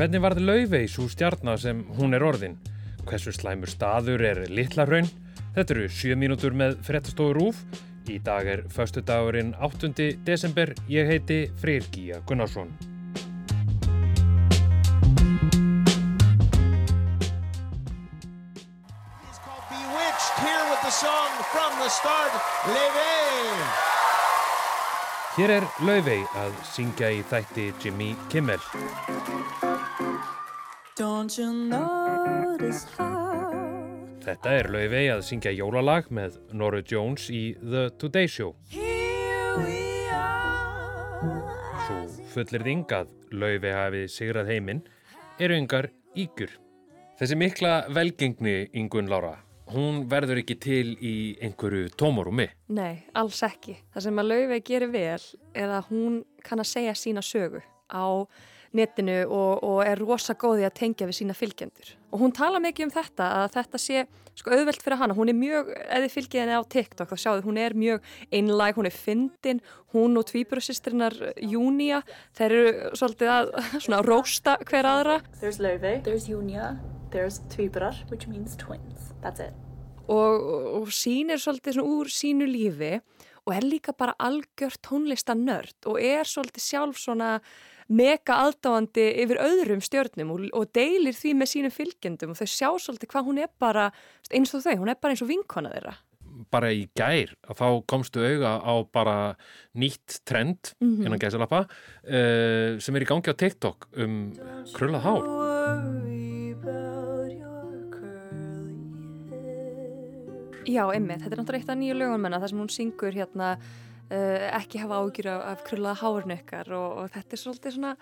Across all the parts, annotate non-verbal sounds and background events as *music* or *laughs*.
Hvernig varð Laufey svo stjarnar sem hún er orðin? Hversu slæmur staður er litla raun? Þetta eru 7 mínútur með frettastóður rúf. Í dag er förstu dagurinn 8. desember. Ég heiti Freyr Gíja Gunnarsson. Hér er Laufey að syngja í þætti Jimmy Kimmel. Þetta er Laufey að syngja jólalag með Norah Jones í The Today Show. Svo fullir þingað Laufey hafi sigrað heiminn eru yngar ígjur. Þessi mikla velgengni yngun Lára, hún verður ekki til í einhverju tómarúmi. Nei, alls ekki. Það sem að Laufey gerir vel er að hún kann að segja sína sögu á netinu og, og er rosa góði að tengja við sína fylgjendur. Og hún tala mikið um þetta, að þetta sé sko auðvelt fyrir hana. Hún er mjög, ef þið fylgið henni á TikTok þá sjáðu, hún er mjög einlæg, hún er fyndin, hún og tvíburusistrinnar Júnia, þeir eru svolítið að *laughs* svona rósta hver aðra There's Love, there's Junia, there's Tvibrar, which means twins. That's it. og, og sýnir svolítið svona úr sínu lífi og er líka bara algjör tónlistanörd og er svolítið sjálf svona mega aðdáandi yfir öðrum stjörnum og, og deilir því með sínum fylgjendum og þau sjá svolítið hvað hún er bara eins og þau, hún er bara eins og vinkona þeirra. Bara í gær, þá komstu auga á bara nýtt trend innan gæsalappa uh, sem er í gangi á TikTok um krullað hár. Já, emmitt, þetta er náttúrulega eitt af nýju lögum menna þar sem hún syngur hérna ekki hafa ágjur af, af krullaða hárun ykkar og, og þetta er svolítið svona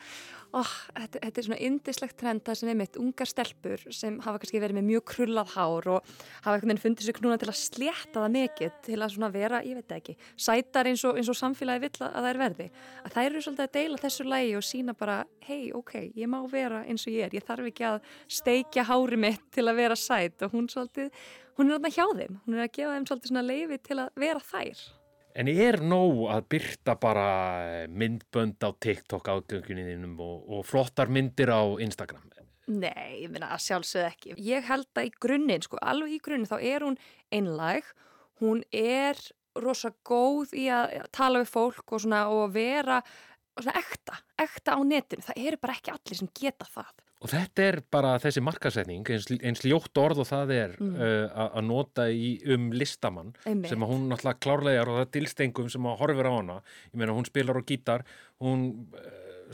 oh, þetta, þetta er svona indislegt trend þar sem emmitt ungar stelpur sem hafa kannski verið með mjög krullað hár og hafa einhvern veginn fundið sér knúna til að slétta það mikið til að svona vera, ég veit ekki sætar eins og, eins og samfélagi vill að það er verði að þær eru svolítið að deila þessu lægi og sína bara, hei, ok, ég má vera eins og ég er, ég þarf ekki að steikja hári mitt til að vera sæt og hún svolítið hún er þarna hjá þeim, hún er að gefa þeim svolítið svona leifi til að vera þær. En er nóg að byrta bara myndbönd á TikTok ágönguninum og, og flottar myndir á Instagram? Nei, ég minna að sjálfsögð ekki. Ég held að í grunninn, sko, alveg í grunninn, þá er hún einlæg, hún er rosa góð í að tala við fólk og svona og vera svona ekta, ekta á netinu. Það eru bara ekki allir sem geta það. Og þetta er bara þessi markasetning, eins, eins ljótt orð og það er mm. uh, að nota í, um listamann Einmitt. sem að hún náttúrulega klárlega er og það er dilstengum sem að horfir á hana. Ég meina hún spilar á gítar, hún uh,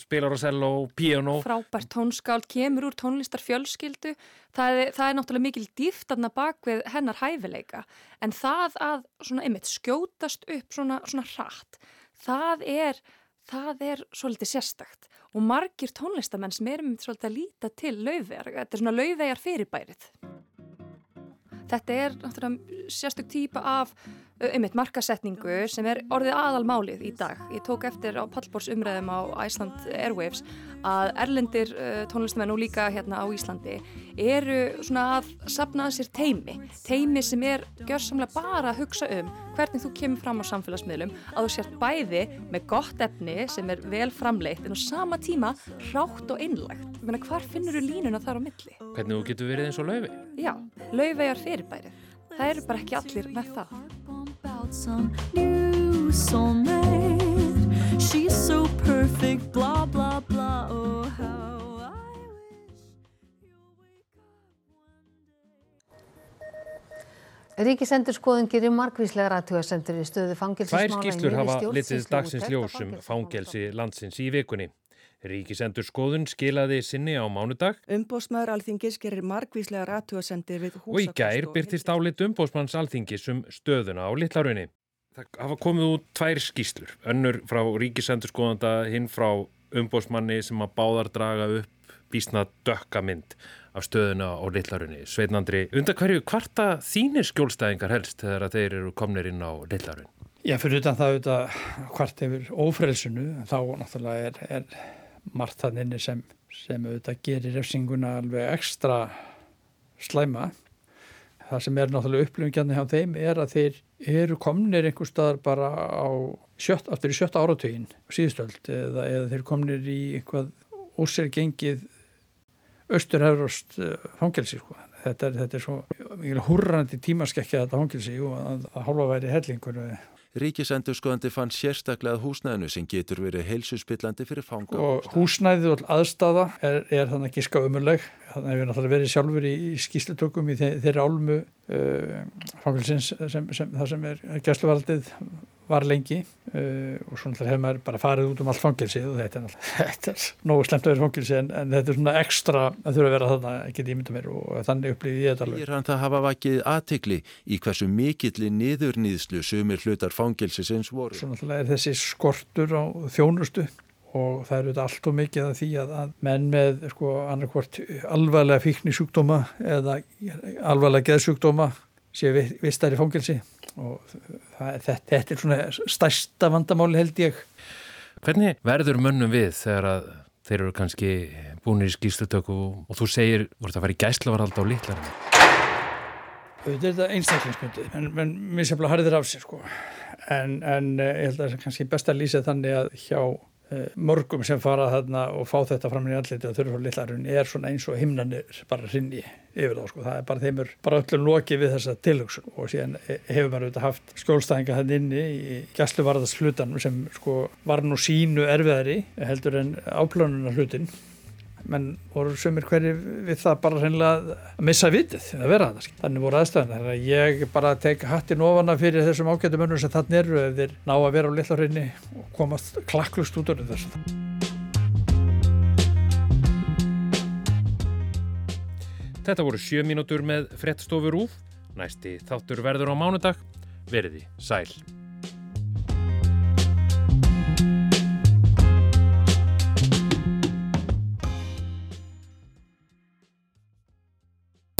spilar á cello, piano. Frábært tónskáld, kemur úr tónlistar fjölskyldu. Það er, það er náttúrulega mikil dýftarna bak við hennar hæfileika. En það að svona einmitt skjótast upp svona, svona hratt, það er það er svolítið sérstakt og margir tónlistamenn sem erum svolítið að líta til laufegar, þetta er svona laufegar fyrirbærið. Þetta er náttúrulega sérstök típa af einmitt markasetningu sem er orðið aðalmálið í dag. Ég tók eftir á pallbórs umræðum á Iceland Airwaves að erlendir uh, tónlistamenn og líka hérna á Íslandi eru svona að sapna að sér teimi. Teimi sem er gjörsamlega bara að hugsa um hvernig þú kemur fram á samfélagsmiðlum að þú sért bæði með gott efni sem er vel framleitt en á sama tíma rátt og meina, hvar finnur þú línuna þar á milli? Hvernig þú getur verið eins og laufi? Já, laufegar fyrirbærið. Það eru bara ekki allir með það. Ríkisendurskoðun gerir margvíslega rættugarsendur í stöðu fangelsismála Tvær skýslur hafa litið dagsins ljós um fangelsi landsins í vikunni. Ríkisendurskoðun skilaði sinni á mánudag Umbósmaður alþingis gerir margvíslega ratúasendir við og í gær byrtist álit umbósmanns alþingis um stöðuna á Littlarunni. Það hafa komið út tvær skýslur, önnur frá ríkisendurskoðanda, hinn frá umbósmanni sem að báðar draga upp bísna dökka mynd af stöðuna á Littlarunni. Sveitnandri, undan hverju kvarta þínir skjólstæðingar helst þegar að þeir eru komnir inn á Litlarunn? Já, fyrir utan það auðvitað hvart yfir ófrelsunu, þá náttúrulega er, er margt þann inni sem, sem auðvitað gerir refsinguna alveg ekstra slæma. Það sem er náttúrulega upplifingjarni hjá þeim er að þeir eru komnir einhver staðar bara á sjött, aftur í sjötta áratugin síðustöld eða, eða þeir komnir í einhvað ósér gengið austur-euróst fangelsi sko. Þetta er, þetta er svo mikil hurrandi tímaskekkja þetta fangelsi og að, hálfa væri hellingur. Ríkisendurskoðandi fann sérstaklega húsnæðinu sem getur verið heilsuspillandi fyrir fanga. Og húsnæðið og aðstafa er, er þannig að gíska umurleg. Þannig að við náttúrulega verið sjálfur í, í skýslutökum í þeirri álmu uh, sem, sem, það sem er gæsluvaraldið var lengi uh, og svo náttúrulega hefur maður bara farið út um allt fangilsi og þetta er náttúrulega *laughs* nógu slemt að vera fangilsi en, en þetta er svona ekstra að þurfa að vera þarna ekki ímynda mér og þannig upplýði ég þetta alveg. Ég er hann það hafa vakið aðtikli í hversu mikilli niðurnýðslu sumir hlutar fangilsisins voru. Svo náttúrulega er þessi skortur á þjónustu og það eru þetta allt og mikið af því að, að menn með sko annarkvort alvarlega fíkni sjúkdóma eða alvarlega geðsjúkdóma séu vistar í fangilsi og það, þetta, þetta er svona stærsta vandamáli held ég. Hvernig verður mönnum við þegar að þeir eru kannski búinir í skýrstutöku og þú segir, voru það að fara í gæslavarald á litlarinn? Þetta er þetta einstaklingsmyndið, en, en mér sem bara harðir af sér sko. En, en eh, ég held að það er kannski best að lýsa þannig að hjá mörgum sem fara þarna og fá þetta fram í allir og þurfa litlarun er svona eins og himnanir bara hrinni yfir þá sko. það er bara þeimur bara öllum lokið við þessa tilhugsun og síðan hefur maður auðvitað haft skjólstæðinga hann inni í gæsluvarðarslutanum sem sko var nú sínu erfiðari heldur en áplönunar hlutin menn voru sömur hverju við það bara reynilega að missa vitið að vera það. Þannig voru aðstæðan. Þannig að ég bara tek hattin ofana fyrir þessum ágættum önnum sem þannig eru ef þeir ná að vera á litlarhraunni og komast klakklust út úr þessu. Þetta voru sjö mínútur með frettstofur úf. Næsti þáttur verður á mánudag. Verði sæl.